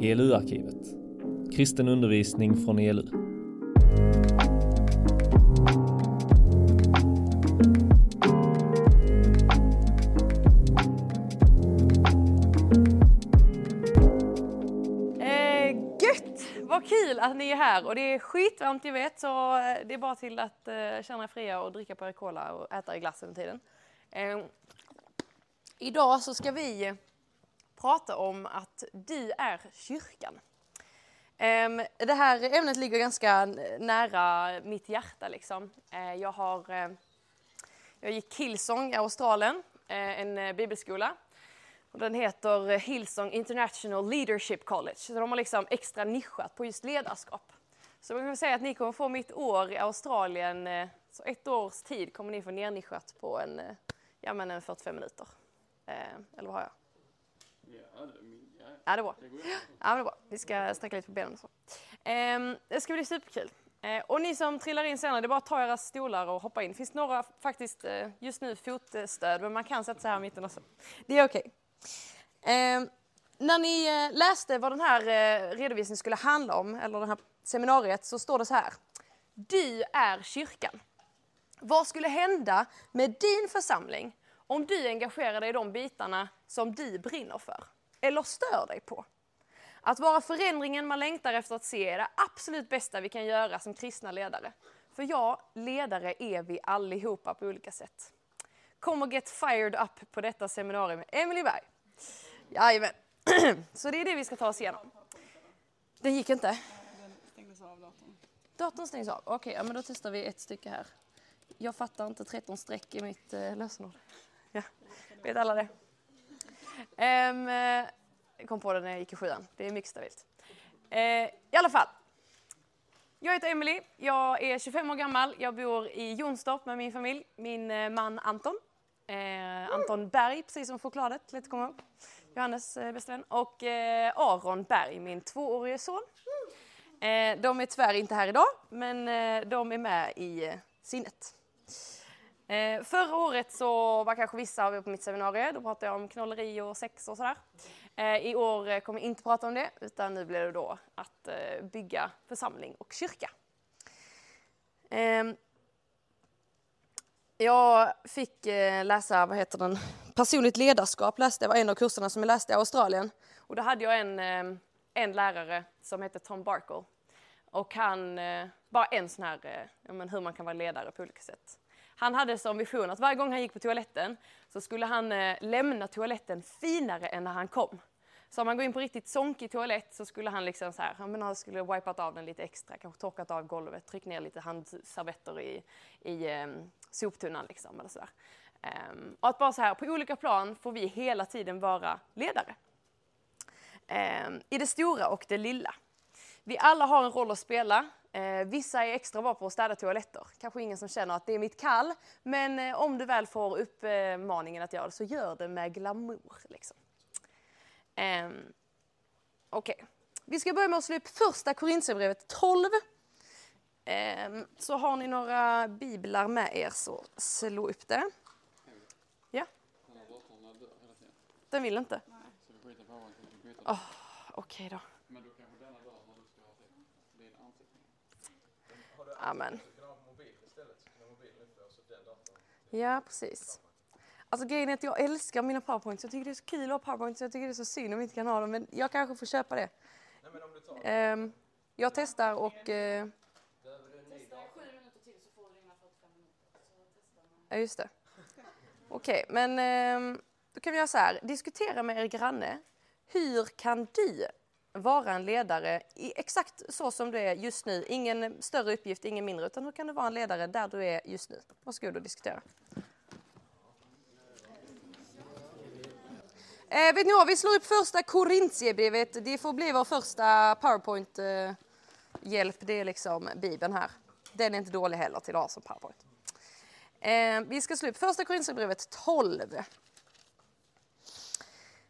ELU-arkivet. Kristen undervisning från ELU. Eh, gött! Vad kul att ni är här och det är skitvarmt jag vet så eh, det är bara till att eh, känna er fria och dricka på er cola och äta er glass under tiden. Eh, idag så ska vi prata om att du är kyrkan. Ehm, det här ämnet ligger ganska nära mitt hjärta liksom. Eh, jag har eh, jag gick Hillsong i Australien, eh, en bibelskola. Och den heter Hillsong International Leadership College. Så de har liksom extra nischat på just ledarskap. Så man kan säga att ni kommer få mitt år i Australien, så ett års tid kommer ni få nernischat på en, ja, men en 45 minuter. Eller vad har jag? Ja, det, min- ja, Ja, det är bra. det. Ja, det är bra. Vi ska sträcka lite på benen och så. Ehm, det ska bli superkul. Eh, och ni som trillar in senare, det är bara att ta era stolar och hoppa in. Det finns några faktiskt eh, just nu fotstöd, men man kan sätta sig här i mitten också. Det är okej. Ehm, när ni eh, läste vad den här redovisningen skulle handla om, eller det här seminariet, så står det så här. Du är kyrkan. Vad skulle hända med din församling om du engagerar dig i de bitarna som du brinner för? Eller stör dig på? Att vara förändringen man längtar efter att se är det absolut bästa vi kan göra som kristna ledare. För ja, ledare är vi allihopa på olika sätt. Kom och get fired up på detta seminarium med Emily Berg. Jajamän. Så det är det vi ska ta oss igenom. Den gick inte? Den stängdes av datorn. Datorn stängs av. Okej, ja, men då testar vi ett stycke här. Jag fattar inte 13 streck i mitt eh, lösenord. Vet alla det? Um, jag kom på det när jag gick i sjuan. Det är mycket stabilt. Eh, I alla fall. Jag heter Emily. Jag är 25 år gammal. Jag bor i Jonstorp med min familj. Min eh, man Anton. Eh, Anton Berg, precis som chokladet. Komma ihåg. Johannes eh, bästa vän. Och eh, Aron Berg, min tvåårige son. Eh, de är tyvärr inte här idag, men eh, de är med i eh, sinnet. Eh, förra året så var kanske vissa av er på mitt seminarium. Då pratade jag om knolleri och sex och sådär. Eh, I år kommer jag inte prata om det, utan nu blir det då att eh, bygga församling och kyrka. Ehm, jag fick eh, läsa, vad heter den, personligt ledarskap läste jag, var en av kurserna som jag läste i Australien. Och då hade jag en, eh, en lärare som hette Tom Barkle. Och han, eh, bara en sån här, eh, ja, men hur man kan vara ledare på olika sätt. Han hade som vision att varje gång han gick på toaletten så skulle han eh, lämna toaletten finare än när han kom. Så om man går in på riktigt sonkig toalett så skulle han liksom så här, men han skulle wipat av den lite extra, kanske torkat av golvet, tryckt ner lite handservetter i, i eh, soptunnan liksom eller sådär. Um, ehm, och att bara så här, på olika plan får vi hela tiden vara ledare. Um, I det stora och det lilla. Vi alla har en roll att spela. Eh, vissa är extra bra på att städa toaletter. Kanske ingen som känner att det är mitt kall. Men eh, om du väl får uppmaningen att göra det så gör det med glamour. Liksom. Ehm, Okej, vi ska börja med att slå upp första Korintierbrevet 12. Ehm, så har ni några biblar med er så slå upp det. Ja, Den vill inte. Åh, Okej. Men då kanske denna dör när du ska ha till din anteckning. Amen. Ja, precis. Alltså grejen är att jag älskar mina powerpoints. Jag tycker det är så kul att ha powerpoints. Jag tycker det är så synd om vi inte kan ha dem. Men jag kanske får köpa det. Ehm, jag testar och... eh, Ja, just det. Okej, men ehm, då kan vi göra så här. Diskutera med er granne. Hur kan du vara en ledare i exakt så som du är just nu? Ingen större uppgift, ingen mindre. Utan hur kan du vara en ledare där du är just nu? Varsågod och diskutera. Eh, vet ni vad, vi slår upp första Korintierbrevet. Det får bli vår första powerpoint-hjälp. det är liksom Bibeln här. Den är inte dålig heller till att ha som powerpoint. Eh, vi ska slå upp första Korintierbrevet 12.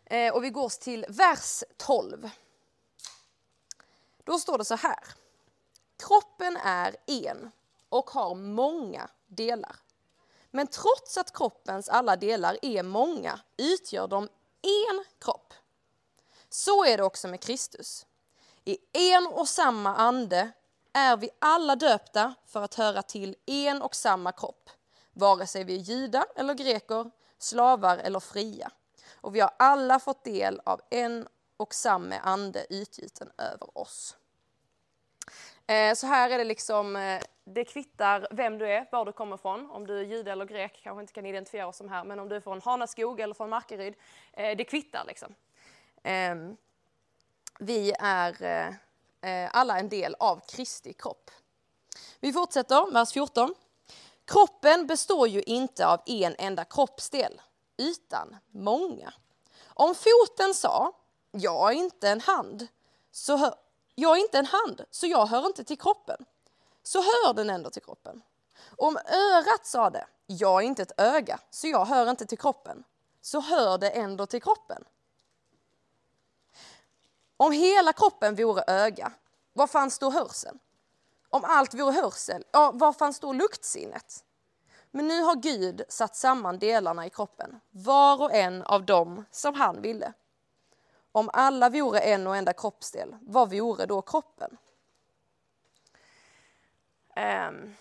Eh, och vi går till vers 12. Då står det så här. Kroppen är en och har många delar. Men trots att kroppens alla delar är många utgör de en kropp. Så är det också med Kristus. I en och samma ande är vi alla döpta för att höra till en och samma kropp, vare sig vi är judar eller greker, slavar eller fria. Och vi har alla fått del av en och samme ande utgjuten över oss. Eh, så här är det liksom, eh, det kvittar vem du är, var du kommer ifrån. Om du är jude eller grek kanske inte kan identifiera oss som här, men om du är från Hanaskog eller från Markaryd, eh, det kvittar liksom. Ehm, vi är alla en del av Kristi kropp. Vi fortsätter, vers 14. Kroppen består ju inte av en enda kroppsdel, utan många. Om foten sa, jag är inte en hand, så hör, jag är inte en hand, så jag hör inte till kroppen. Så hör den ändå till kroppen. Om örat sa det, jag är inte ett öga, så jag hör inte till kroppen. Så hör det ändå till kroppen. Om hela kroppen vore öga, var fanns då hörseln? Om allt vore hörsel, ja, var fanns då luktsinnet? Men nu har Gud satt samman delarna i kroppen, var och en av dem som han ville. Om alla vore en och enda kroppsdel, vad vore då kroppen? Um,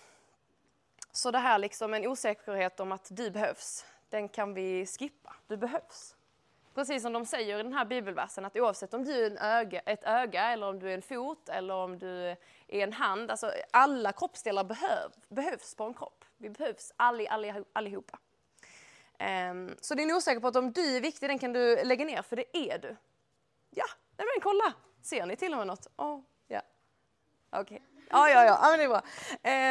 så det här liksom en osäkerhet om att du behövs, den kan vi skippa. Du behövs. Precis som de säger i den här bibelversen att oavsett om du är en öga, ett öga eller om du är en fot eller om du är en hand, alltså alla kroppsdelar behöv, behövs på en kropp. Vi behövs all, all, allihopa. Um, så det är osäker på att om du är viktig, den kan du lägga ner, för det är du. Nej men kolla! Ser ni till och med något? Oh, ja. Okej. Okay. Ja, ja, ja, men det är bra.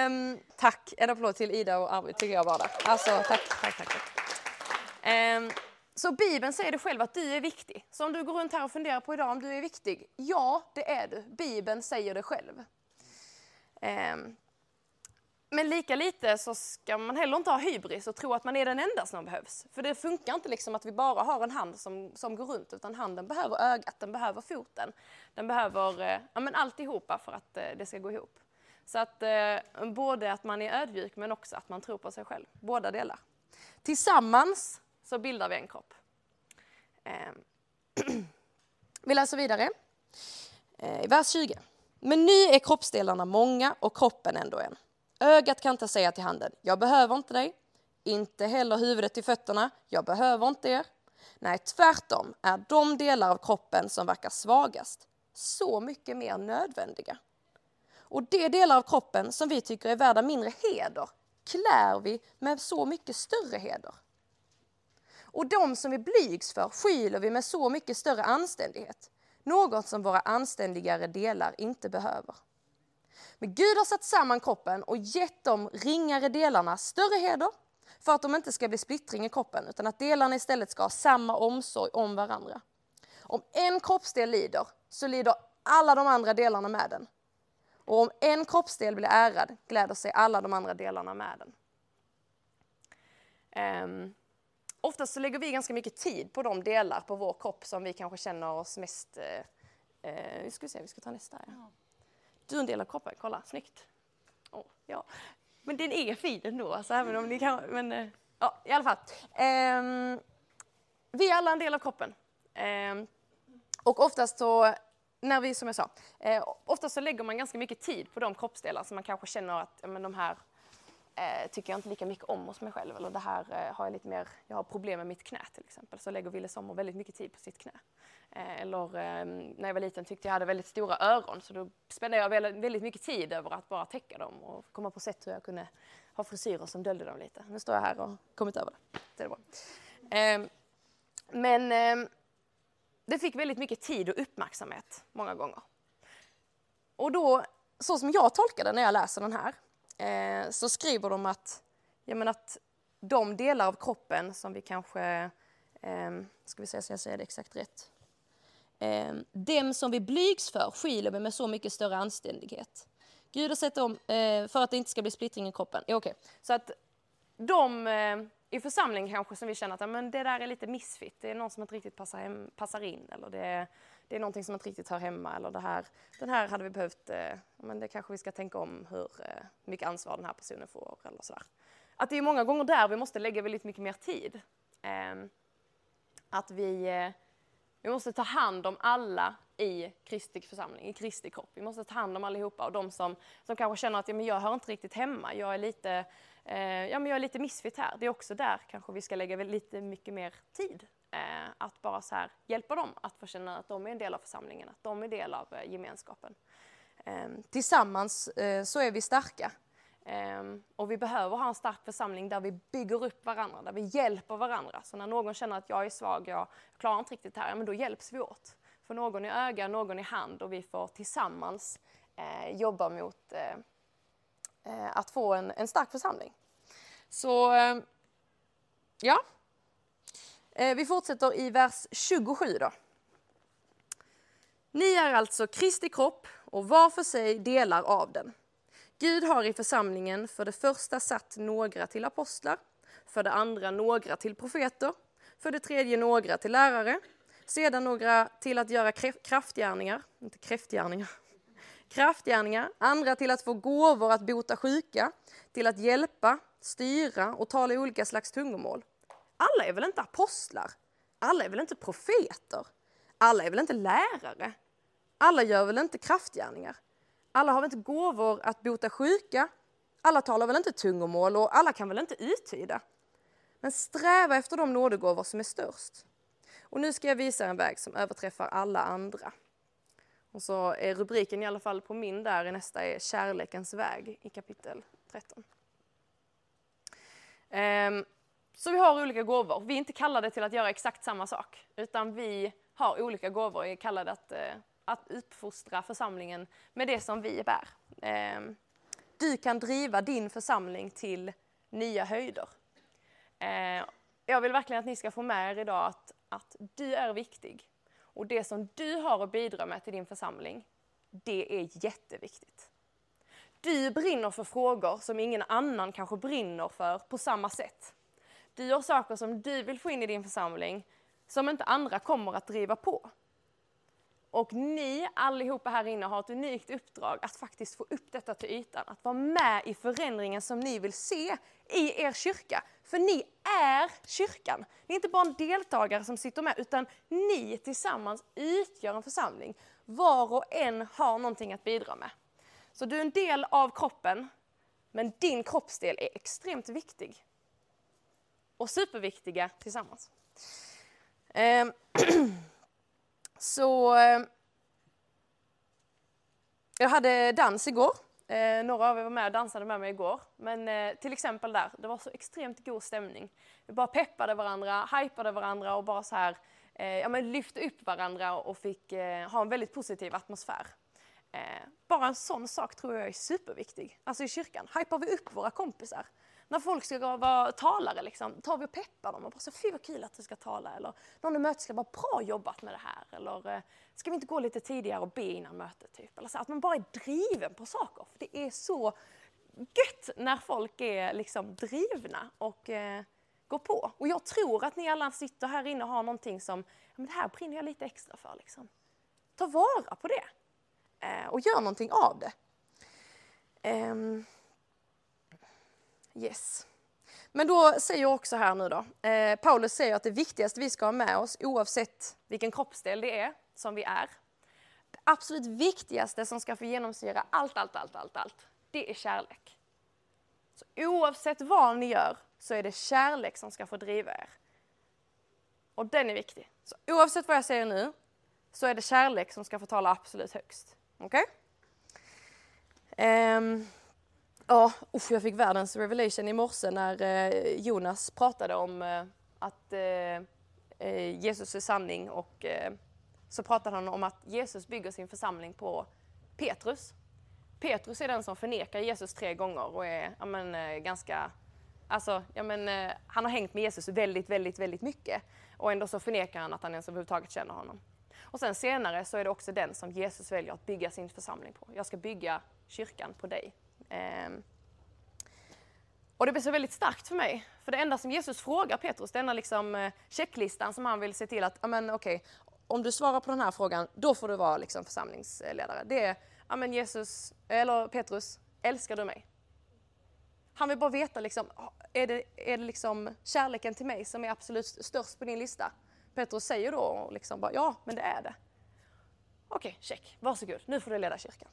Um, tack, en applåd till Ida och Arvid tycker jag bara. Alltså, tack, tack, tack. tack. Um, så Bibeln säger det själv att du är viktig. Så om du går runt här och funderar på idag om du är viktig, ja, det är du. Bibeln säger det själv. Um, men lika lite så ska man heller inte ha hybris och tro att man är den enda som behövs. För det funkar inte liksom att vi bara har en hand som, som går runt, utan handen behöver ögat, den behöver foten. Den behöver eh, ja, men alltihopa för att eh, det ska gå ihop. Så att eh, både att man är ödmjuk men också att man tror på sig själv. Båda delar. Tillsammans så bildar vi en kropp. Eh, vi läser vidare. Eh, vers 20. Men nu är kroppsdelarna många och kroppen ändå en. Ögat kan inte säga till handen, jag behöver inte dig. Inte heller huvudet till fötterna, jag behöver inte er. Nej, tvärtom är de delar av kroppen som verkar svagast så mycket mer nödvändiga. Och de delar av kroppen som vi tycker är värda mindre heder klär vi med så mycket större heder. Och de som vi blygs för skyler vi med så mycket större anständighet. Något som våra anständigare delar inte behöver. Men Gud har satt samman kroppen och gett de ringare delarna större heder för att de inte ska bli splittring i kroppen utan att delarna istället ska ha samma omsorg om varandra. Om en kroppsdel lider så lider alla de andra delarna med den. Och om en kroppsdel blir ärad gläder sig alla de andra delarna med den. Um, oftast så lägger vi ganska mycket tid på de delar på vår kropp som vi kanske känner oss mest... Uh, uh, vi ska se, vi ska ta nästa. Ja. Du är en del av kroppen, kolla, snyggt. Oh, ja. Men den är fin ändå, alltså, även om ni kan... Men, eh, ja, i alla fall. Um, vi är alla en del av kroppen. Um, och oftast så när vi, som jag sa, eh, oftast så lägger man ganska mycket tid på de kroppsdelar som man kanske känner att men de här eh, tycker jag inte lika mycket om hos mig själv. Eller det här eh, har jag lite mer, jag har problem med mitt knä till exempel. Så lägger Wille Sommer väldigt mycket tid på sitt knä. Eh, eller eh, när jag var liten tyckte jag hade väldigt stora öron så då spenderade jag väldigt, väldigt mycket tid över att bara täcka dem och komma på sätt hur jag kunde ha frisyrer som döljde dem lite. Nu står jag här och kommit över det. Det är bra. Eh, men ehm, det fick väldigt mycket tid och uppmärksamhet många gånger. Och då, så som jag tolkar det när jag läser den här, eh, så skriver de att, ja, men att de delar av kroppen som vi kanske, eh, ska vi se så jag säger det exakt rätt, eh, dem som vi blygs för skiljer vi med så mycket större anständighet. Gud har sett dem eh, för att det inte ska bli splittring i kroppen. Ja, okay. Så att de eh, i församlingen kanske som vi känner att men det där är lite missfit, det är någon som inte riktigt passar, hem, passar in eller det är, det är någonting som inte riktigt hör hemma eller det här, den här hade vi behövt, eh, men det kanske vi ska tänka om hur eh, mycket ansvar den här personen får eller sådär. Att det är många gånger där vi måste lägga väldigt mycket mer tid. Eh, att vi, eh, Vi måste ta hand om alla i Kristi församling, i Kristi kropp. Vi måste ta hand om allihopa och de som, som kanske känner att ja, men jag hör inte riktigt hemma, jag är lite, eh, ja, men jag är lite missfit här. Det är också där kanske vi ska lägga lite mycket mer tid. Eh, att bara så här hjälpa dem att få känna att de är en del av församlingen, att de är del av eh, gemenskapen. Eh, tillsammans eh, så är vi starka. Ehm, och vi behöver ha en stark församling där vi bygger upp varandra, där vi hjälper varandra. Så när någon känner att jag är svag, jag klarar inte riktigt det här, ja, men då hjälps vi åt. För någon i öga, någon i hand och vi får tillsammans eh, jobba mot eh, eh att få en, en, stark församling. Så eh, ja, eh, Eh, vi fortsätter i vers 27 då. Ni är alltså Kristi kropp och var för sig delar av den. Gud har i församlingen för det första satt några till apostlar, för det andra några till profeter, för det tredje några till lärare, sedan några till att göra kraftgärningar, inte kräftgärningar, kraftgärningar, andra till att få gåvor att bota sjuka, till att hjälpa, styra och tala i olika slags tungomål. Alla är väl inte apostlar? Alla är väl inte profeter? Alla är väl inte lärare? Alla gör väl inte kraftgärningar? Alla har väl inte gåvor att bota sjuka? Alla talar väl inte tungomål och alla kan väl inte uttyda? Men sträva efter de nådegåvor som är störst. Och nu ska jag visa en väg som överträffar alla andra. Och så är rubriken i alla fall på min där i nästa är Kärlekens väg i kapitel 13 så vi har olika gåvor. Vi är inte kallade till att göra exakt samma sak, utan vi har olika gåvor. Vi är kallade att eh, att uppfostra församlingen med det som vi bär. Ehm, du kan driva din församling till nya höjder. Ehm, jag vill verkligen att ni ska få med er idag att, att du är viktig. Och det som du har att bidra med till din församling, det är jätteviktigt. Du brinner för frågor som ingen annan kanske brinner för på samma sätt. Du gör saker som du vill få in i din församling som inte andra kommer att driva på. Och ni allihopa här inne har ett unikt uppdrag att faktiskt få upp detta till ytan, att vara med i förändringen som ni vill se i er kyrka. För ni är kyrkan. Ni är inte bara en deltagare som sitter med, utan ni tillsammans utgör en församling. Var och en har någonting att bidra med. Så du är en del av kroppen, men din kroppsdel är extremt viktig. Och superviktiga tillsammans. Ehm, så ehm, jag hade dans igår. Eh, några av er var med och dansade med mig igår. Men eh, till exempel där, det var så extremt god stämning. Vi bara peppade varandra, hypade varandra och bara så här, eh, ja, men lyfte upp varandra och fick eh, ha en väldigt positiv atmosfär. Eh, bara en sån sak tror jag är superviktig. Alltså i kyrkan, hypar vi upp våra kompisar när folk ska vara talare, liksom, tar vi och peppar dem och bara så fy vad kul att du ska tala. Eller någon i mötet ska bara bra jobbat med det här. Eller eh, ska vi inte gå lite tidigare och be innan mötet? Typ. Eller så, att man bara är driven på saker. För det är så gött när folk är liksom drivna och eh, går på. Och jag tror att ni alla sitter här inne och har någonting som, men det här brinner jag lite extra för. Liksom. Ta vara på det eh, och gör någonting av det. Eh, Yes. Men då säger jag också här nu då, eh, Paulus säger att det viktigaste vi ska ha med oss oavsett vilken kroppsdel det är som vi är. Det absolut viktigaste som ska få genomsyra allt, allt, allt, allt, allt, det är kärlek. Så oavsett vad ni gör så är det kärlek som ska få driva er. Och den är viktig. Så oavsett vad jag säger nu så är det kärlek som ska få tala absolut högst. Okej? Okay? Um, Ja, usch, jag fick världens revelation i morse när eh, Jonas pratade om eh, att eh, eh Jesus är sanning och eh, så pratade han om att Jesus bygger sin församling på Petrus. Petrus är den som förnekar Jesus tre gånger och är ja, men, eh, ganska Alltså, ja, men, han har hängt med Jesus väldigt, väldigt, väldigt mycket och ändå så förnekar han att han ens överhuvudtaget känner honom. Och sen senare så är det också den som Jesus väljer att bygga sin församling på. Jag ska bygga kyrkan på dig. Ehm. Och det blir så väldigt starkt för mig. För det enda som Jesus frågar Petrus, denna liksom eh, checklistan som han vill se till att, amen okej, okay, om du svarar på den här frågan, då får du vara liksom församlingsledare. Det är, men Jesus, eller Petrus, älskar du mig? Han vill bara veta, liksom, ah, är, det, är det liksom kärleken till mig som är absolut störst på din lista? Petrus säger då liksom bara, ja, men det är det. Okej, check. Varsågod, nu får du leda kyrkan.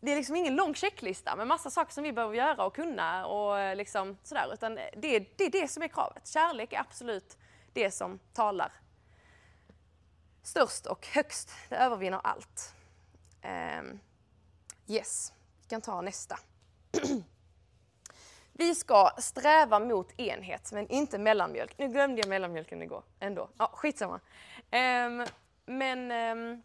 Det är liksom ingen lång checklista med massa saker som vi behöver göra och kunna och eh, liksom sådär, utan det, det är det som är kravet. Kärlek är absolut det som talar störst och högst. Det övervinner allt. Um, yes, vi kan ta nästa. vi ska sträva mot enhet, men inte mellanmjölk. Nu glömde jag mellanmjölken igår ändå. Ja, skitsamma. Um, men um,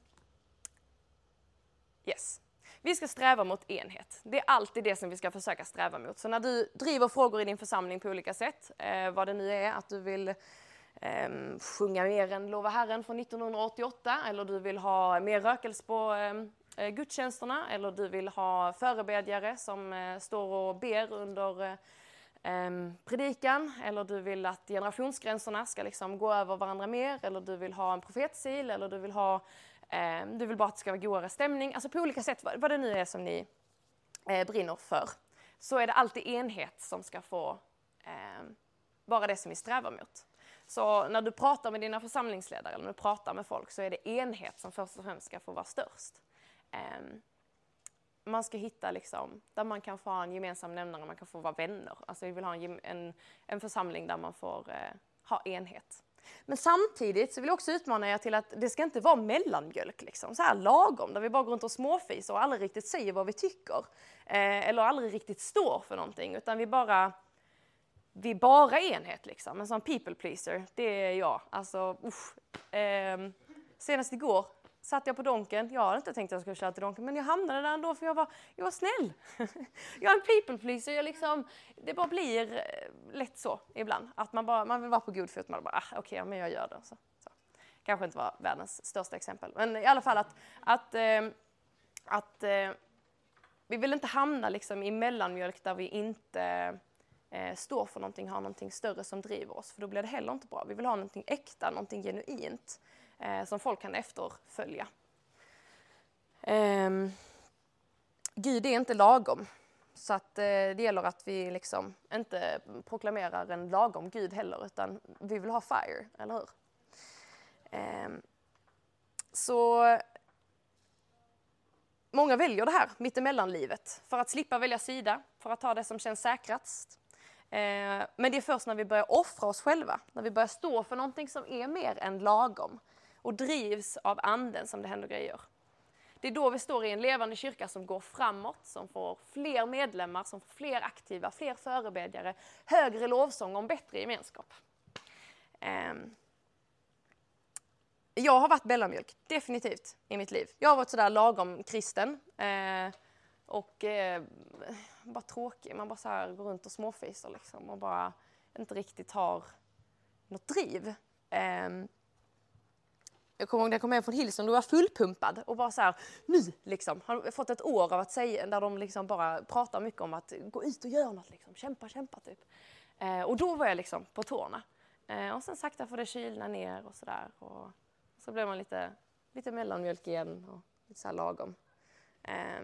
yes. Vi ska sträva mot enhet. Det är alltid det som vi ska försöka sträva mot. Så när du driver frågor i din församling på olika sätt, eh, vad det nu är, att du vill eh, sjunga mer än Lova Herren från 1988, eller du vill ha mer rökelse på ehm, eh, gudstjänsterna, eller du vill ha förebedjare som eh, står och ber under eh, predikan, eller du vill att generationsgränserna ska liksom gå över varandra mer, eller du vill ha en profetsil, eller du vill ha du vill bara att det ska vara godare stämning. Alltså på olika sätt, vad, vad det nu är som ni eh, brinner för, så är det alltid enhet som ska få vara det som vi strävar mot. Så när du pratar med dina församlingsledare eller när du pratar med folk så är det enhet som först och främst ska få vara störst. Eh, man ska hitta liksom, där man kan få ha en gemensam nämnare, man kan få vara vänner. Alltså vi vill ha en, en, en församling där man får eh, ha enhet. Men samtidigt så vill jag också utmana er till att det ska inte vara mellanmjölk, liksom, så här lagom, där vi bara går runt och småfiser och aldrig riktigt säger vad vi tycker. Eh, eller aldrig riktigt står för någonting, utan vi bara vi är bara enhet liksom. En sån people pleaser, det är jag. Alltså, usch. Eh, senast igår satt jag på Donken. Jag hade inte tänkt att jag skulle köra till Donken, men jag hamnade där ändå för jag var, jag var snäll. jag är en people pleaser. Jag liksom, det bara blir eh, lätt så ibland. Att man, bara, man vill vara på god fot. Man bara, ah, okej, okay, men jag gör det. Så, så. Kanske inte var världens största exempel, men i alla fall att, att, eh, att eh, vi vill inte hamna liksom i mellanmjölk där vi inte eh, står för någonting, har någonting större som driver oss, för då blir det heller inte bra. Vi vill ha någonting äkta, någonting genuint eh, som folk kan efterfölja. Eh, Gud är inte lagom. Så att eh, det gäller att vi liksom inte proklamerar en lagom Gud heller, utan vi vill ha fire, eller hur? Eh, så många väljer det här mittemellanlivet för att slippa välja sida, för att ta det som känns säkrast. Eh, men det är först när vi börjar offra oss själva, när vi börjar stå för någonting som är mer än lagom, och drivs av anden som det händer grejer. Det är då vi står i en levande kyrka som går framåt, som får fler medlemmar, som får fler aktiva, fler förebedjare, högre lovsång och en bättre gemenskap. Ehm. Jag har varit mellanmjölk, definitivt, i mitt liv. Jag har varit sådär lagom kristen. Eh, och eh, bara tråkig. Man bara så här går runt och småfiser liksom och bara inte riktigt har något driv. Ehm. Jag kommer ihåg när jag kom hem från Hillsong, då var jag fullpumpad och bara så här, nu liksom, har fått ett år av att säga, där de liksom bara pratar mycket om att gå ut och göra något, liksom, kämpa, kämpa typ. Eh, och då var jag liksom på tårna. Eh, och sen sakta får det kylna ner och sådär. Och så blev man lite, lite mellanmjölk igen och lite så här lagom. Eh,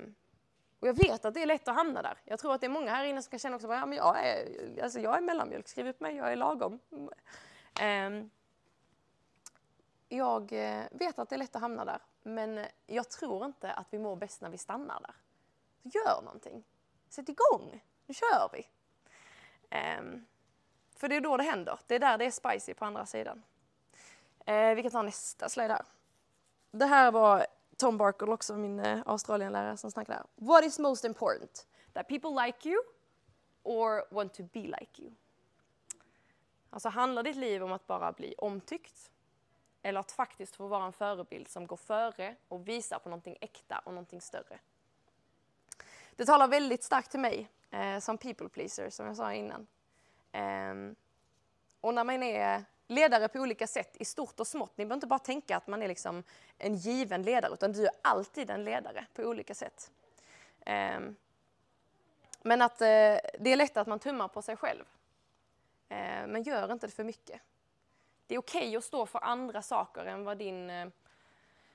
och jag vet att det är lätt att hamna där. Jag tror att det är många här inne som kan känna också att men jag, är, alltså jag är mellanmjölk, skriv upp mig, jag är lagom. Ehm, jag eh, vet att det är lätt att hamna där, men jag tror inte att vi mår bäst när vi stannar där. Så gör någonting. Sätt igång. Nu kör vi. Um, för det är då det händer. Det är där det är spicy på andra sidan. Uh, vi kan ta nästa slide här. Det här var Tom Barkle, också min uh, Australienlärare, som snackade här. What is most important? That people like you or want to be like you? Alltså handlar ditt liv om att bara bli omtyckt? Eller att faktiskt få vara en förebild som går före och visar på någonting äkta och någonting större. Det talar väldigt starkt till mig eh, som people pleaser, som jag sa innan. Eh, och när man är ledare på olika sätt, i stort och smått, ni behöver inte bara tänka att man är liksom en given ledare, utan du är alltid en ledare på olika sätt. Eh, men att eh, det är lätt att man tummar på sig själv. Eh, men gör inte det för mycket. Det är okej okay att stå för andra saker än vad din eh,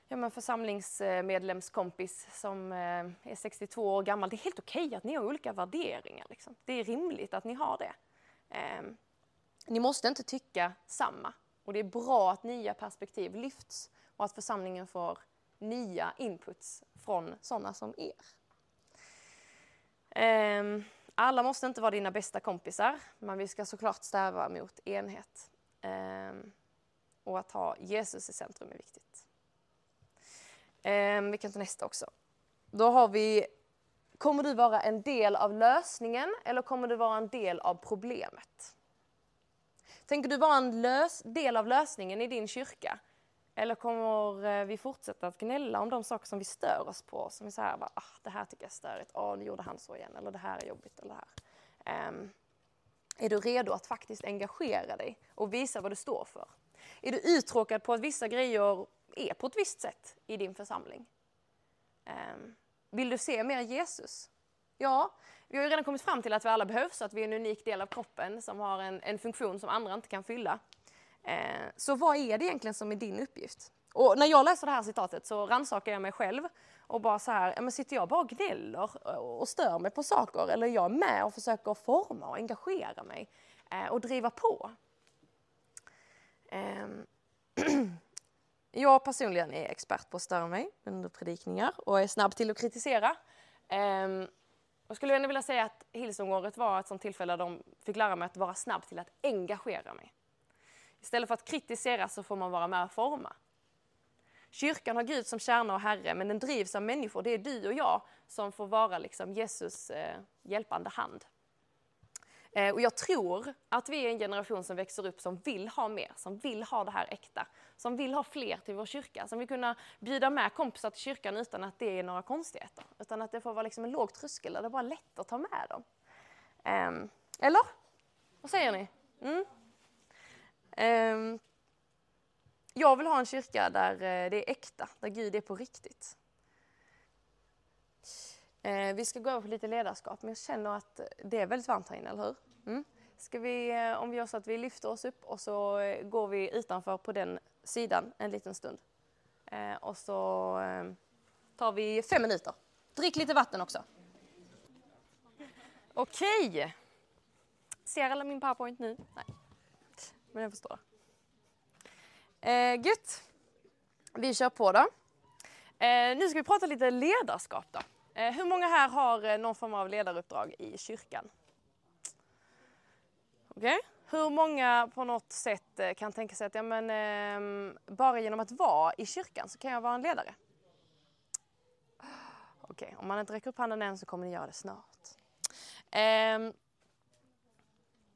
ja, men församlingsmedlemskompis som eh, är 62 år gammal, det är helt okej okay att ni har olika värderingar. Liksom. Det är rimligt att ni har det. Ehm, ni måste inte tycka samma. Och det är bra att nya perspektiv lyfts och att församlingen får nya inputs från sådana som er. Ehm, alla måste inte vara dina bästa kompisar, men vi ska såklart sträva mot enhet. Ehm, och att ha Jesus i centrum är viktigt. Ehm, vi kan ta nästa också. Då har vi, kommer du vara en del av lösningen eller kommer du vara en del av problemet? Tänker du vara en lös, del av lösningen i din kyrka? Eller kommer eh, vi fortsätta att gnälla om de saker som vi stör oss på? Som vi bara, ah, det här tycker jag är störigt, ah, nu gjorde han så igen, eller det här är jobbigt, eller det här. Um, är du redo att faktiskt engagera dig och visa vad du står för? Är du uttråkad på att vissa grejer är på ett visst sätt i din församling? Ehm, vill du se mer Jesus? Ja, vi har ju redan kommit fram till att vi alla behövs, att vi är en unik del av kroppen som har en, en funktion som andra inte kan fylla. Ehm, så vad är det egentligen som är din uppgift? Och när jag läser det här citatet så rannsakar jag mig själv och bara så här, men sitter jag bara och gnäller och stör mig på saker eller är jag med och försöker forma och engagera mig eh, och driva på? Ehm, jag personligen är expert på att störa mig under predikningar och är snabb till att kritisera. Ehm, jag skulle ändå vilja säga att Hillsongåret var ett sånt tillfälle där de fick lära mig att vara snabb till att engagera mig. Istället för att kritisera så får man vara med och forma. Kyrkan har Gud som kärna och Herre, men den drivs av människor. Det är du och jag som får vara liksom Jesus eh, hjälpande hand. Eh, och jag tror att vi är en generation som växer upp som vill ha mer, som vill ha det här äkta, som vill ha fler till vår kyrka, som vill kunna bjuda med kompisar till kyrkan utan att det är några konstigheter. Utan att det får vara liksom en låg tröskel där det är bara lätt att ta med dem. Eh, eller? Vad säger ni? Mm? Ehm, jag vill ha en kyrka där eh, det är äkta, där Gud är på riktigt. Eh, vi ska gå över på lite ledarskap, men jag känner att det är väldigt varmt här inne, eller hur? Mm. Ska vi, eh, om vi gör så att vi lyfter oss upp och så går vi utanför på den sidan en liten stund. Och så tar vi fem minuter. Drick lite vatten också. Okej. Ser alla min powerpoint nu? Nej men jag förstår. Eh, gött. Vi kör på då. Eh, nu ska vi prata lite ledarskap då. Eh, hur många här har eh, någon form av ledaruppdrag i kyrkan? Okej. Okay. Hur många på något sätt eh, kan tänka sig att ja, men, ehm, bara genom att vara i kyrkan så kan jag vara en ledare? Okej, okay. om man inte räcker upp handen än så kommer ni göra det snart. Ehm,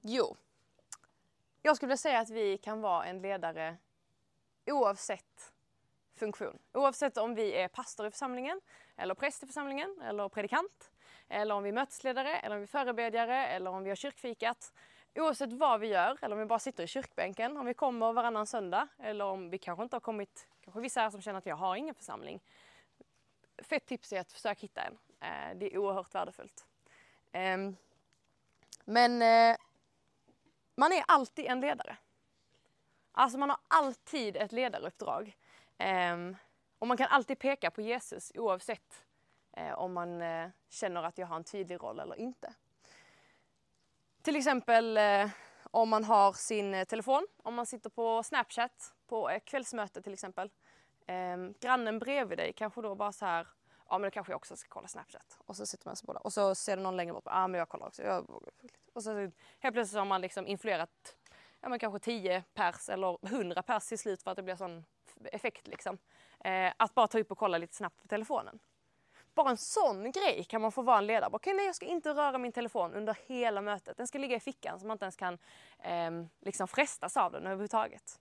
jo, jag skulle vilja säga att vi kan vara en ledare oavsett funktion. Oavsett om vi är pastor i församlingen, eller präst i församlingen, eller predikant, eller om vi är mötesledare, eller om vi är förebedjare, eller om vi har kyrkfikat. Oavsett vad vi gör, eller om vi bara sitter i kyrkbänken, om vi kommer varannan söndag, eller om vi kanske inte har kommit, kanske vissa här som känner att jag har ingen församling. Fett tips är att försöka hitta en. Eh, det är oerhört värdefullt. Ehm, men eh, man är alltid en ledare. Alltså man har alltid ett ledaruppdrag. Um, och man kan alltid peka på Jesus oavsett uh, om man uh, känner att jag har en tydlig roll eller inte. Till exempel uh, om man har sin telefon, om man sitter på Snapchat på ett kvällsmöte till exempel. Um, grannen bredvid dig kanske då bara så här, ja men då kanske jag också ska kolla Snapchat. Och så sitter man så båda och så ser det någon längre bort, ja men jag kollar också. Jag, och så helt plötsligt har man liksom influerat ja, men kanske 10 pers eller 100 pers till slut för att det blir sån effekt. Liksom. Eh, att bara ta upp och kolla lite snabbt på telefonen. Bara en sån grej kan man få vara en ledare. Okej, nej, jag ska inte röra min telefon under hela mötet. Den ska ligga i fickan så man inte ens kan eh, liksom frestas av den överhuvudtaget.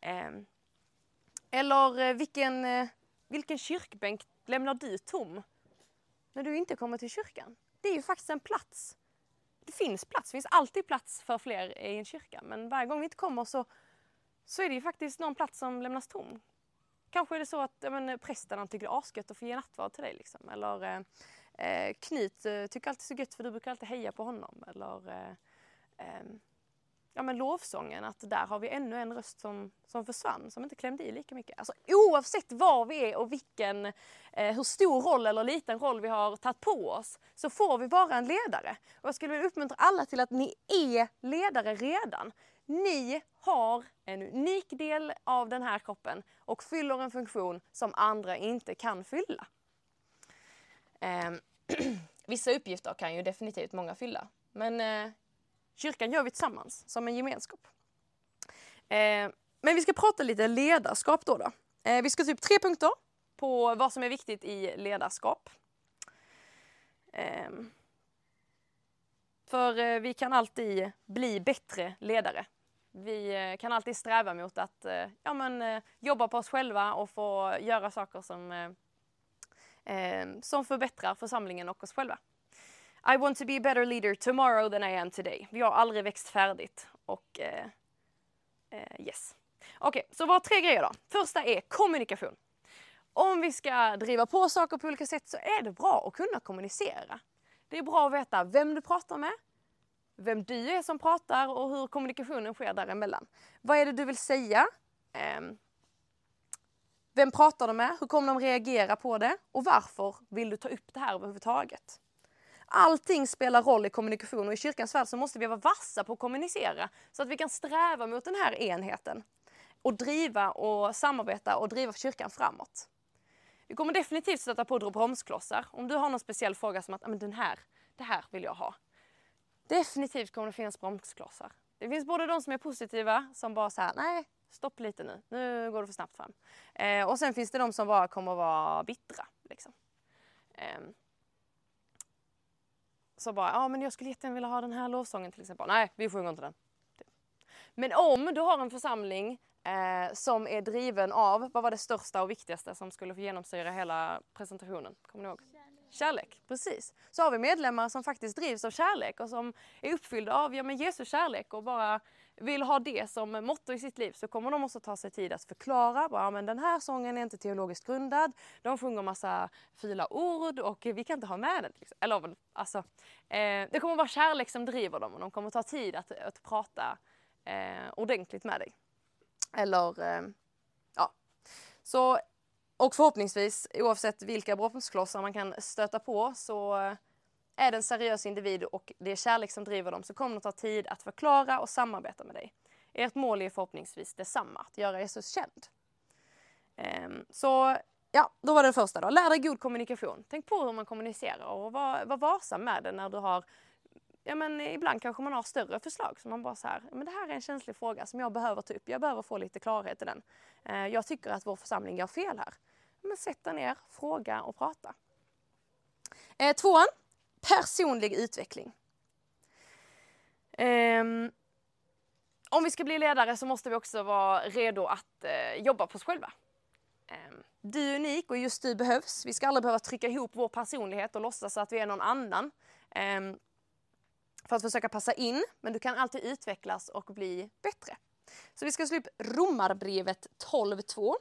Ehm, eh, eller vilken, eh, vilken kyrkbänk lämnar du tom när du inte kommer till kyrkan? Det är ju faktiskt en plats det finns plats, det finns alltid plats för fler i en kyrka. Men varje gång vi inte kommer så, så är det ju faktiskt någon plats som lämnas tom. Kanske är det så att ja, men, prästen tycker det är asgött att få ge nattvard till dig. Liksom. Eller eh, eh Knut eh, tycker alltid så gött för du brukar alltid heja på honom. Eller eh, eh, ja, men lovsången, att där har vi ännu en röst som, som försvann, som inte klämde i lika mycket. Alltså, oavsett var vi är och vilken, eh, hur stor roll eller liten roll vi har tagit på oss, så får vi vara en ledare. Och jag skulle vilja uppmuntra alla till att ni är ledare redan. ni har en unik del av den här kroppen och fyller en funktion som andra inte kan fylla. Eh, vissa uppgifter kan ju definitivt många fylla, men eh, kyrkan gör vi tillsammans som en gemenskap. Eh, men vi ska prata lite ledarskap då. då. Eh, vi ska ta upp tre punkter på vad som är viktigt i ledarskap. Eh, för eh, vi kan alltid bli bättre ledare. Vi eh, kan alltid sträva mot att eh, ja, men, eh, jobba på oss själva och få göra saker som, eh, eh, som förbättrar församlingen och oss själva. I want to be a better leader tomorrow than I am today. Vi har aldrig växt färdigt. Och eh, eh yes. Okej, okay, så vad tre grejer då? Första är kommunikation. Om vi ska driva på saker på olika sätt så är det bra att kunna kommunicera. Det är bra att veta vem du pratar med, vem du är som pratar och hur kommunikationen sker däremellan. Vad är det du vill säga? Ehm, vem pratar du med? Hur kommer de reagera på det? Och varför vill du ta upp det här överhuvudtaget? Allting spelar roll i kommunikation och i kyrkans värld så måste vi vara vassa på att kommunicera så att vi kan sträva mot den här enheten och driva och samarbeta och driva kyrkan framåt. Vi kommer definitivt stöta på bromsklossar. Om du har någon speciell fråga som att men den här, det här vill jag ha. Definitivt kommer det finnas bromsklossar. Det finns både de som är positiva som bara säger nej, stopp lite nu, nu går det för snabbt fram. Eh, och sen finns det de som bara kommer vara bittra. Liksom. Eh, så bara, ja men jag skulle jättegärna vilja ha den här lovsången till exempel. Nej, vi sjunger inte den. Men om du har en församling eh, som är driven av, vad var det största och viktigaste som skulle få genomsyra hela presentationen? Kommer ni ihåg? Kärlek. kärlek. precis. Så har vi medlemmar som faktiskt drivs av kärlek och som är uppfyllda av ja, men Jesus kärlek och bara vill ha det som motto i sitt liv så kommer de också ta sig tid att förklara. Bara, men den här sången är inte teologiskt grundad. De sjunger massa fula ord och vi kan inte ha med den. Liksom. Eller, alltså, eh, det kommer vara kärlek som driver dem och de kommer ta tid att, att prata eh, ordentligt med dig. Eller eh, ja. Så, och förhoppningsvis oavsett vilka bromsklossar man kan stöta på så eh, är det en seriös individ och det är kärlek som driver dem så kommer det ta tid att förklara och samarbeta med dig. Ert mål är förhoppningsvis detsamma, att göra Jesus känd. Um, så ja, då var det första då. Lär dig god kommunikation. Tänk på hur man kommunicerar och var, var varsam med det när du har ja men ibland kanske man har större förslag som man bara så här, men det här är en känslig fråga som jag behöver ta upp. Jag behöver få lite klarhet i den. Ehm, jag tycker att vår församling gör fel här. Men sätt dig ner, fråga och prata. Eh, tvåan, personlig utveckling. Um, om vi ska bli ledare så måste vi också vara redo att uh, jobba på oss själva. Um, du är unik och just du behövs. Vi ska aldrig behöva trycka ihop vår personlighet och låtsas att vi är någon annan. um, för att försöka passa in, men du kan alltid utvecklas och bli bättre. Så vi ska slå upp Romarbrevet 12.2.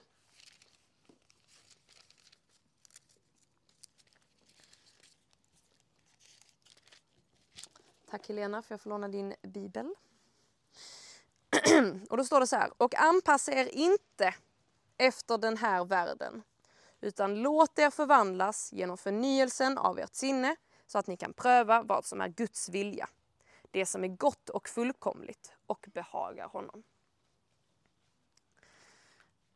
Tack Helena för att jag får låna din bibel. och då står det så här. Och anpassa er inte efter den här världen utan låt er förvandlas genom förnyelsen av ert sinne så att ni kan pröva vad som är Guds vilja. Det som är gott och fullkomligt och behagar honom.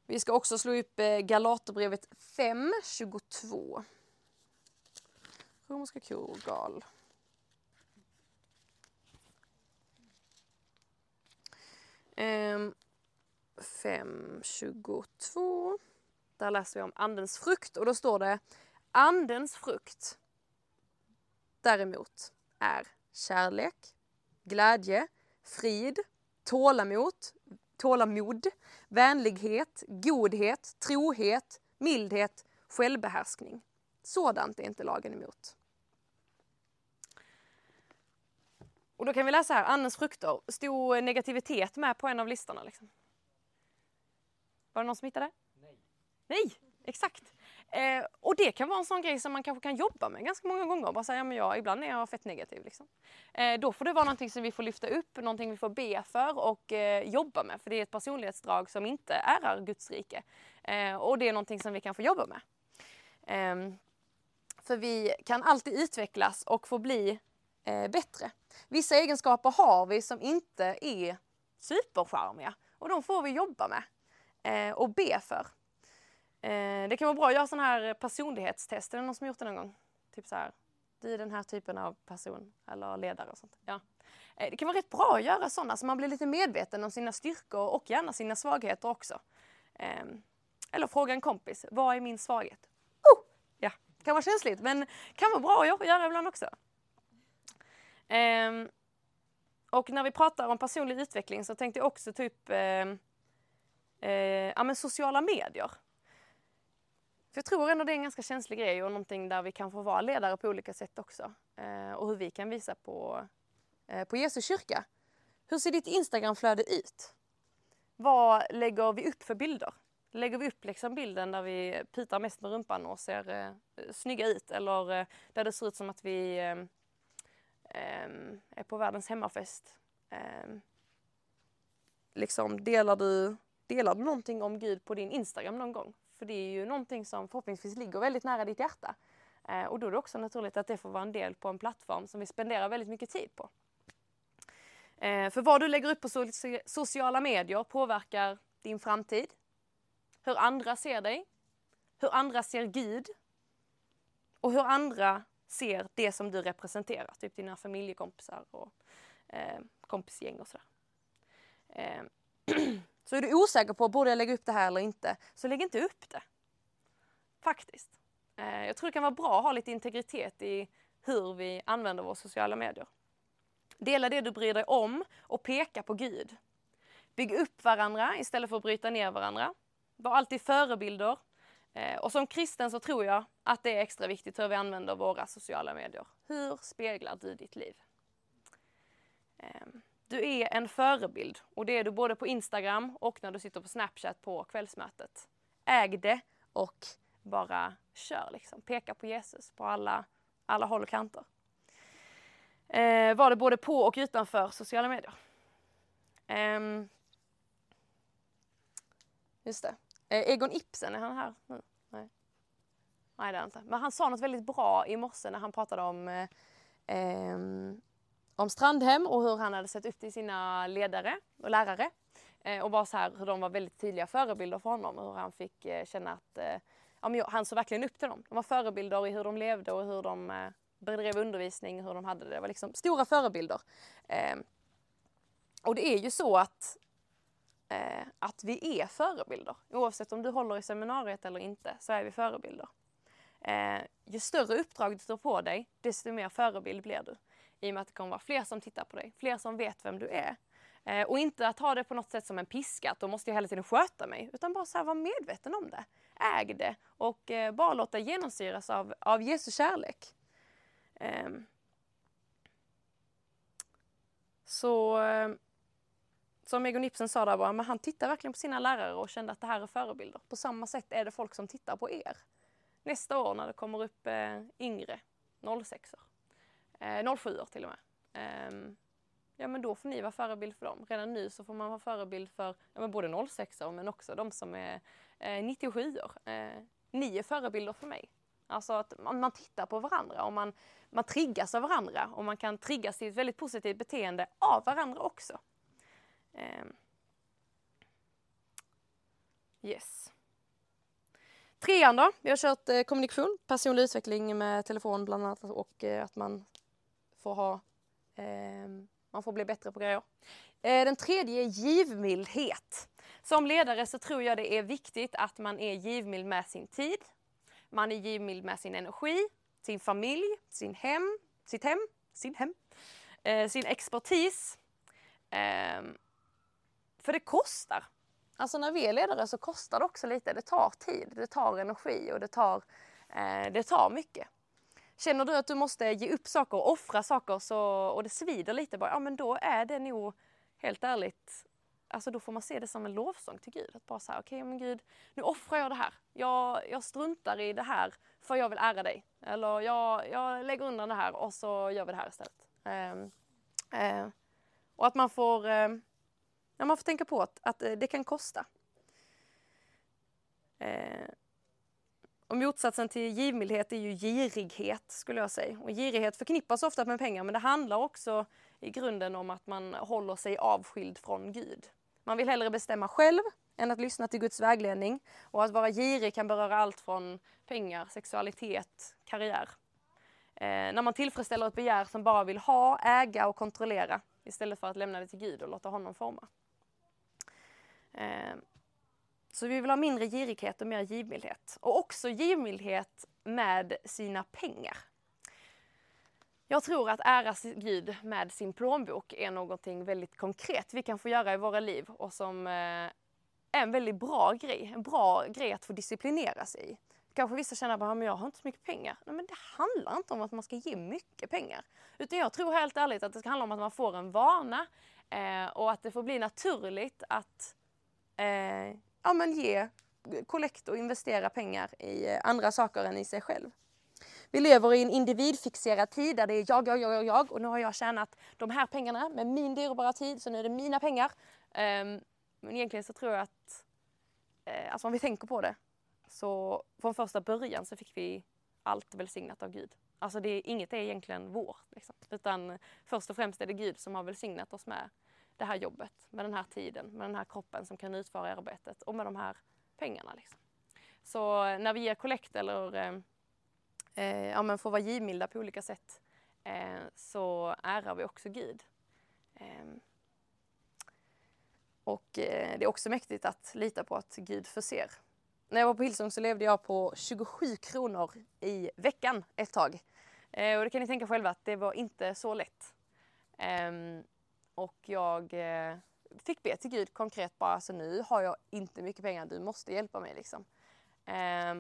Vi ska också slå upp eh, Galaterbrevet 5, 22. Romerska kor, gal. Um, 5, 22. Där läser vi om andens frukt och då står det Andens frukt däremot är kärlek, glädje, frid, tålamod, tålamod, vänlighet, godhet, trohet, mildhet, självbehärskning. Sådant är inte lagen emot. Och då kan vi läsa här, Andens frukter. Stod negativitet med på en av listorna? Liksom? Var det någon som hittade? Nej. Nej, exakt. Eh, och det kan vara en sån grej som man kanske kan jobba med ganska många gånger. Bara säga, men jag, ibland är jag fett negativ. Liksom. Eh, då får det vara någonting som vi får lyfta upp, någonting vi får be för och eh, jobba med. För det är ett personlighetsdrag som inte ärar Guds rike. Eh, och det är någonting som vi kan få jobba med. Ehm, för vi kan alltid utvecklas och få bli eh, bättre. Vissa egenskaper har vi som inte är supercharmiga och de får vi jobba med eh, och be för. Eh, det kan vara bra att göra sådana här personlighetstester. Är det någon som gjort det någon gång? Typ så här, du är den här typen av person eller ledare och sånt. Ja. Eh, det kan vara rätt bra att göra sådana så man blir lite medveten om sina styrkor och gärna sina svagheter också. Eh, eller fråga en kompis, vad är min svaghet? Oh! Ja, det kan vara känsligt men kan vara bra att göra ibland också. Eh, och när vi pratar om personlig utveckling så tänkte jag också ta upp ehm, eh, ja, men sociala medier. För jag tror ändå det är en ganska känslig grej och någonting där vi kan få vara ledare på olika sätt också. Eh, och hur vi kan visa på, eh, på Jesu kyrka. Hur ser ditt Instagramflöde ut? Vad lägger vi upp för bilder? Lägger vi upp liksom bilden där vi pitar mest med rumpan och ser eh, snygga ut eller eh, där det ser ut som att vi eh, Ehm, är på världens hemmafest? Ehm, liksom delar du, delar du någonting om Gud på din Instagram någon gång? För det är ju någonting som förhoppningsvis ligger väldigt nära ditt hjärta. Eh, och då är det också naturligt att det får vara en del på en plattform som vi spenderar väldigt mycket tid på. Eh, för vad du lägger upp på so sociala medier påverkar din framtid, hur andra ser dig, hur andra ser Gud och hur andra ser det som du representerar, typ dina familjekompisar och eh, kompisgäng och sådär. Eh, Så är du osäker på, borde jag lägga upp det här eller inte? Så lägg inte upp det. Faktiskt. Eh, jag tror det kan vara bra att ha lite integritet i hur vi använder våra sociala medier. Dela det du bryr dig om och peka på Gud. Bygg upp varandra istället för att bryta ner varandra. Var alltid förebilder. Eh, och som kristen så tror jag att det är extra viktigt hur vi använder våra sociala medier. Hur speglar du ditt liv? Ehm, du är en förebild och det är du både på Instagram och när du sitter på Snapchat på kvällsmötet. Äg det och bara kör liksom. Peka på Jesus på alla, alla håll och kanter. Eh, var det både på och utanför sociala medier. Eh, just det. Eh, Egon Ibsen, är han här nu? Nej. Nej, det är han inte. Men han sa något väldigt bra i morse när han pratade om eh, ehm, om Strandhem och hur han hade sett upp till sina ledare och lärare. Eh, och bara så här hur de var väldigt tydliga förebilder för honom och hur han fick eh, känna att eh, ja, men han såg verkligen upp till dem. De var förebilder i hur de levde och hur de eh, bedrev undervisning, hur de hade det. Det var liksom stora förebilder. Eh, och det är ju så att, eh, att vi är förebilder. Oavsett om du håller i seminariet eller inte så är vi förebilder. Eh, ju större uppdrag du står på dig, desto mer förebild blir du i och med att det kommer vara fler som tittar på dig, fler som vet vem du är. Eh, och inte att ha det på något sätt som en piska, att då måste jag hela tiden sköta mig, utan bara så här, vara medveten om det. Äg det och eh, bara låta genomsyras av, av Jesu kärlek. Ehm. Eh, så som Egon Ibsen sa där bara, men han tittar verkligen på sina lärare och kände att det här är förebilder. På samma sätt är det folk som tittar på er. Nästa år när det kommer upp eh, yngre 06 or eh, 07 till och med. Eh, ja men då får ni vara förebild för dem. Redan nu så får man vara förebild för ja, men både 06 men också de som är eh, 97. Eh, ni är förebilder för mig. Alltså att man, man, tittar på varandra och man, man triggas av varandra och man kan triggas till ett väldigt positivt beteende av varandra också. Eh, yes. Trean då, vi har kört eh, kommunikation, personlig utveckling med telefon bland annat och eh, att man får ha, eh, man får bli bättre på grejer. Eh, den tredje är givmildhet. Som ledare så tror jag det är viktigt att man är givmild med sin tid. Man är givmild med sin energi, sin familj, sin hem, sitt hem, sin hem, eh, sin expertis. Ehm, för det kostar. Alltså när vi är ledare så kostar det också lite. Det tar tid, det tar energi och det tar, eh, det tar mycket. Känner du att du måste ge upp saker och offra saker så, och det svider lite bara, ja men då är det nog helt ärligt, alltså då får man se det som en lovsång till Gud. Att bara säga, okej okay, men Gud, nu offrar jag det här. Jag, jag struntar i det här för jag vill ära dig. Eller jag, jag lägger undan det här och så gör vi det här istället. Eh, eh, och att man får, ehm, ja, man får tänka på att, att eh, det kan kosta. Eh, och motsatsen till givmildhet är ju girighet skulle jag säga. Och girighet förknippas ofta med pengar men det handlar också i grunden om att man håller sig avskild från Gud. Man vill hellre bestämma själv än att lyssna till Guds vägledning. Och att vara girig kan beröra allt från pengar, sexualitet, karriär. Eh, när man tillfredsställer ett begär som bara vill ha, äga och kontrollera istället för att lämna det till Gud och låta honom forma. Eh, så vi vill ha mindre girighet och mer givmildhet. Och också givmildhet med sina pengar. Jag tror att ära Gud med sin plånbok är någonting väldigt konkret vi kan få göra i våra liv och som eh, är en väldigt bra grej. En bra grej att få disciplinera sig i. Kanske vissa känner att jag har inte så mycket pengar. Nej, men det handlar inte om att man ska ge mycket pengar. Utan jag tror helt ärligt att det ska handla om att man får en vana eh, och att det får bli naturligt att eh, ja, men ge kollekt och investera pengar i eh, andra saker än i sig själv. Vi lever i en individfixerad tid där det är jag, jag, jag, jag, jag och nu har jag tjänat de här pengarna med min dyrbara tid så nu är det mina pengar. Um, men egentligen så tror jag att, eh, alltså om vi tänker på det, så från första början så fick vi allt välsignat av Gud. Alltså det, inget är egentligen vårt, liksom. utan först och främst är det Gud som har välsignat oss med det här jobbet, med den här tiden, med den här kroppen som kan utföra arbetet och med de här pengarna. Liksom. Så eh, när vi ger kollekt eller eh, eh, ja, men får vara givmilda på olika sätt eh, så ärar vi också Gud. Eh, och eh, det är också mäktigt att lita på att Gud förser. När jag var på Hillsong så levde jag på 27 kronor i veckan ett tag. Eh, och det kan ni tänka själva att det var inte så lätt. Ehm, och jag eh, fick be till Gud konkret bara, alltså nu har jag inte mycket pengar, du måste hjälpa mig liksom. Eh,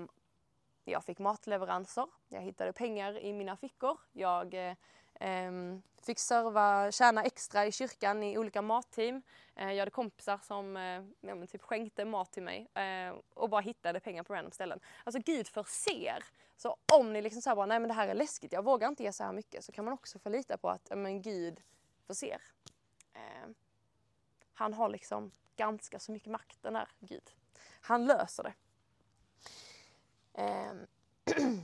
jag fick matleveranser, jag hittade pengar i mina fickor, jag eh, ehm, fick serva, tjäna extra i kyrkan i olika matteam. Uh, jag hade kompisar som eh, ja, typ skänkte mat till mig eh, och bara hittade pengar på random ställen. Alltså Gud förser. Så om ni liksom säger bara, nej men det här är läskigt, jag vågar inte ge så här mycket, så kan man också få lita på att men Gud förser. Han har liksom ganska så mycket makt den här Gud. Han löser det. Ehm,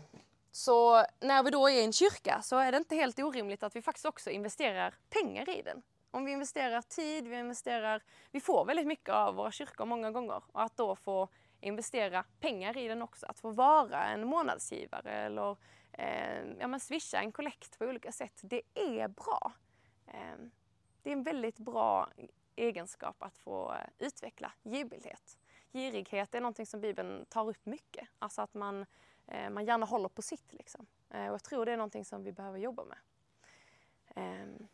så när vi då är i en kyrka så är det inte helt orimligt att vi faktiskt också investerar pengar i den. Om vi investerar tid, vi investerar, vi får väldigt mycket av våra kyrkor många gånger och att då få investera pengar i den också, att få vara en månadsgivare eller eh, ja, men swisha en kollekt på olika sätt, det är bra. Eh, det är en väldigt bra egenskap att få utveckla givmildhet. Girighet är någonting som Bibeln tar upp mycket. Alltså att man, eh, man gärna håller på sitt. Liksom. Eh, och jag tror det är någonting som vi behöver jobba med. Ehm,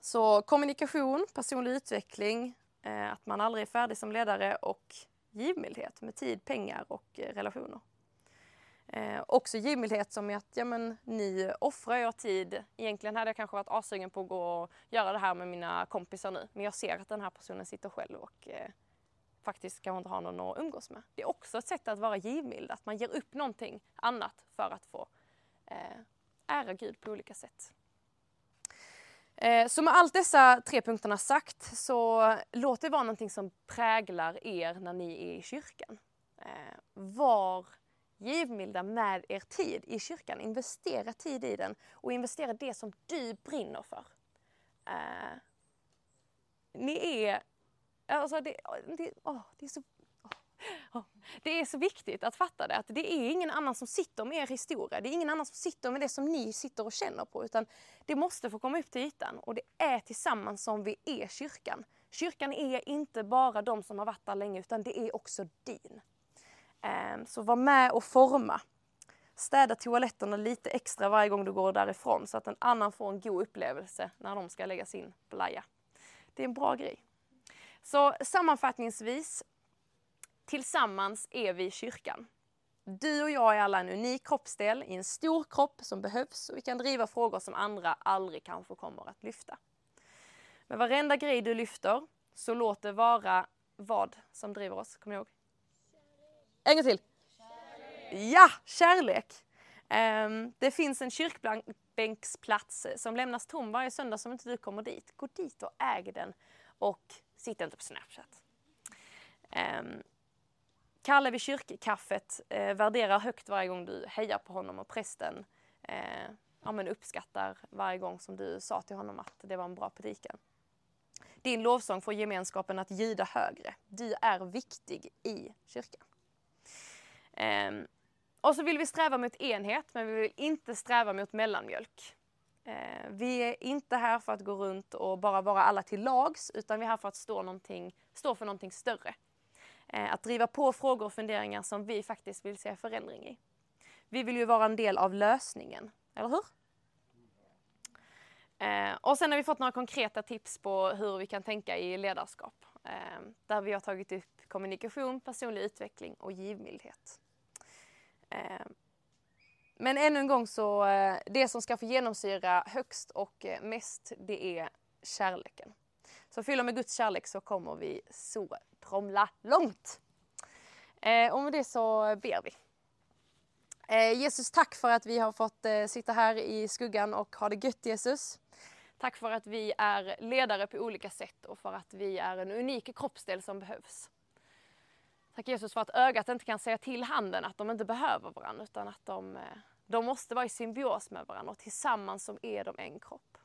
så kommunikation, personlig utveckling, eh, att man aldrig är färdig som ledare och givmildhet med tid, pengar och relationer. Eh, också givmildhet som är att ja, men, ni offrar er tid. Egentligen hade jag kanske varit asugen på att gå och göra det här med mina kompisar nu. Men jag ser att den här personen sitter själv och eh, faktiskt kanske inte har någon att umgås med. Det är också ett sätt att vara givmild, att man ger upp någonting annat för att få eh, ära Gud på olika sätt. Eh, så med allt dessa tre punkterna sagt så låt det vara någonting som präglar er när ni är i kyrkan. Eh, var givmilda med er tid i kyrkan. Investera tid i den och investera det som du brinner för. Uh, ni är... Alltså det, det, oh, det är så oh, det är så viktigt att fatta det, att det är ingen annan som sitter med er historia. Det är ingen annan som sitter med det som ni sitter och känner på, utan det måste få komma upp till ytan. Och det är tillsammans som vi är kyrkan. Kyrkan är inte bara de som har varit där länge, utan det är också din. Ehm, så var med och forma. Städa toaletterna lite extra varje gång du går därifrån så att en annan får en god upplevelse när de ska lägga sin blaja. Det är en bra grej. Så sammanfattningsvis, tillsammans är vi kyrkan. Du och jag är alla en unik kroppsdel i en stor kropp som behövs och vi kan driva frågor som andra aldrig kanske kommer att lyfta. Men varenda grej du lyfter så låt det vara vad som driver oss. Kommer ni ihåg? En gång till. Kärlek. Ja, kärlek. Um, det finns en kyrkbänksplats som lämnas tom varje söndag som inte du kommer dit. Gå dit och äg den och sitt inte på Snapchat. Um, Kalle vid kyrkkaffet uh, värderar högt varje gång du hejar på honom och prästen uh, ja, men uppskattar varje gång som du sa till honom att det var en bra predikan. Din lovsång får gemenskapen att ljuda högre. Du är viktig i kyrkan. Um, och så vill vi sträva mot enhet, men vi vill inte sträva mot mellanmjölk. Uh, vi är inte här för att gå runt och bara vara alla till lags, utan vi är här för att stå, stå för någonting större. Uh, att driva på frågor och funderingar som vi faktiskt vill se förändring i. Vi vill ju vara en del av lösningen, eller hur? Eh, och sen har vi fått några konkreta tips på hur vi kan tänka i ledarskap. Eh, där vi har tagit upp kommunikation, personlig utveckling och givmildhet. Ehm, men ännu en gång så, eh, det som ska få genomsyra högst och eh, mest, det är kärleken. Så fylla med Guds kärlek så kommer vi så tromla långt. Ehm, och med det så ber vi. Ehm, Jesus, tack för att vi har fått eh, sitta här i skuggan och ha det gött Jesus. Tack för att vi är ledare på olika sätt och för att vi är en unik kroppsdel som behövs. Tack Jesus för att ögat inte kan säga till handen att de inte behöver varandra utan att de, eh, de måste vara i symbios med varandra och tillsammans som är de en kropp.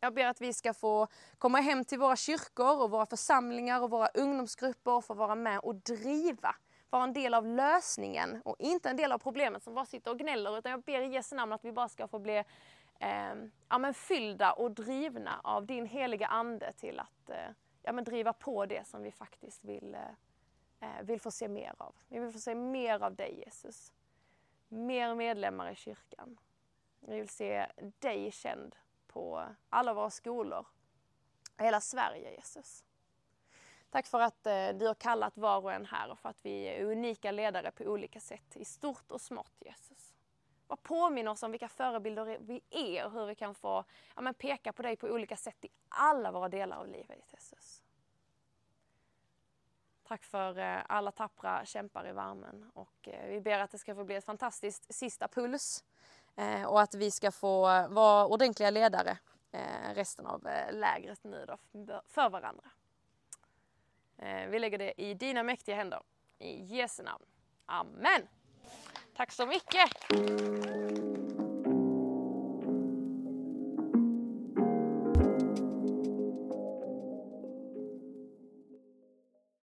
Jag ber att vi ska få komma hem till våra kyrkor och våra församlingar och våra ungdomsgrupper och få vara med och driva, vara en del av lösningen och inte en del av problemet som bara sitter och gnäller utan jag ber i Jesu namn att vi bara ska få bli eh, ja, men fyllda och drivna av din heliga ande till att eh, ja, men driva på det som vi faktiskt vill, eh, Eh, vill få se mer av. Vi vill få se mer av dig Jesus. Mer medlemmar i kyrkan. Vi vill se dig känd på alla våra skolor. Hela Sverige Jesus. Tack för att eh, du har kallat var och en här och för att vi är unika ledare på olika sätt i stort och smått Jesus. Bara påminn oss om vilka förebilder vi är och hur vi kan få ja, men peka på dig på olika sätt i alla våra delar av livet, Jesus. Tack för eh, alla tappra kämpar i värmen och eh, vi ber att det ska få bli ett fantastiskt sista puls eh, och att vi ska få vara ordentliga ledare resten av lägret nu då för varandra. Vi lägger det i dina mäktiga händer. I Jesu namn. Amen. Tack så mycket!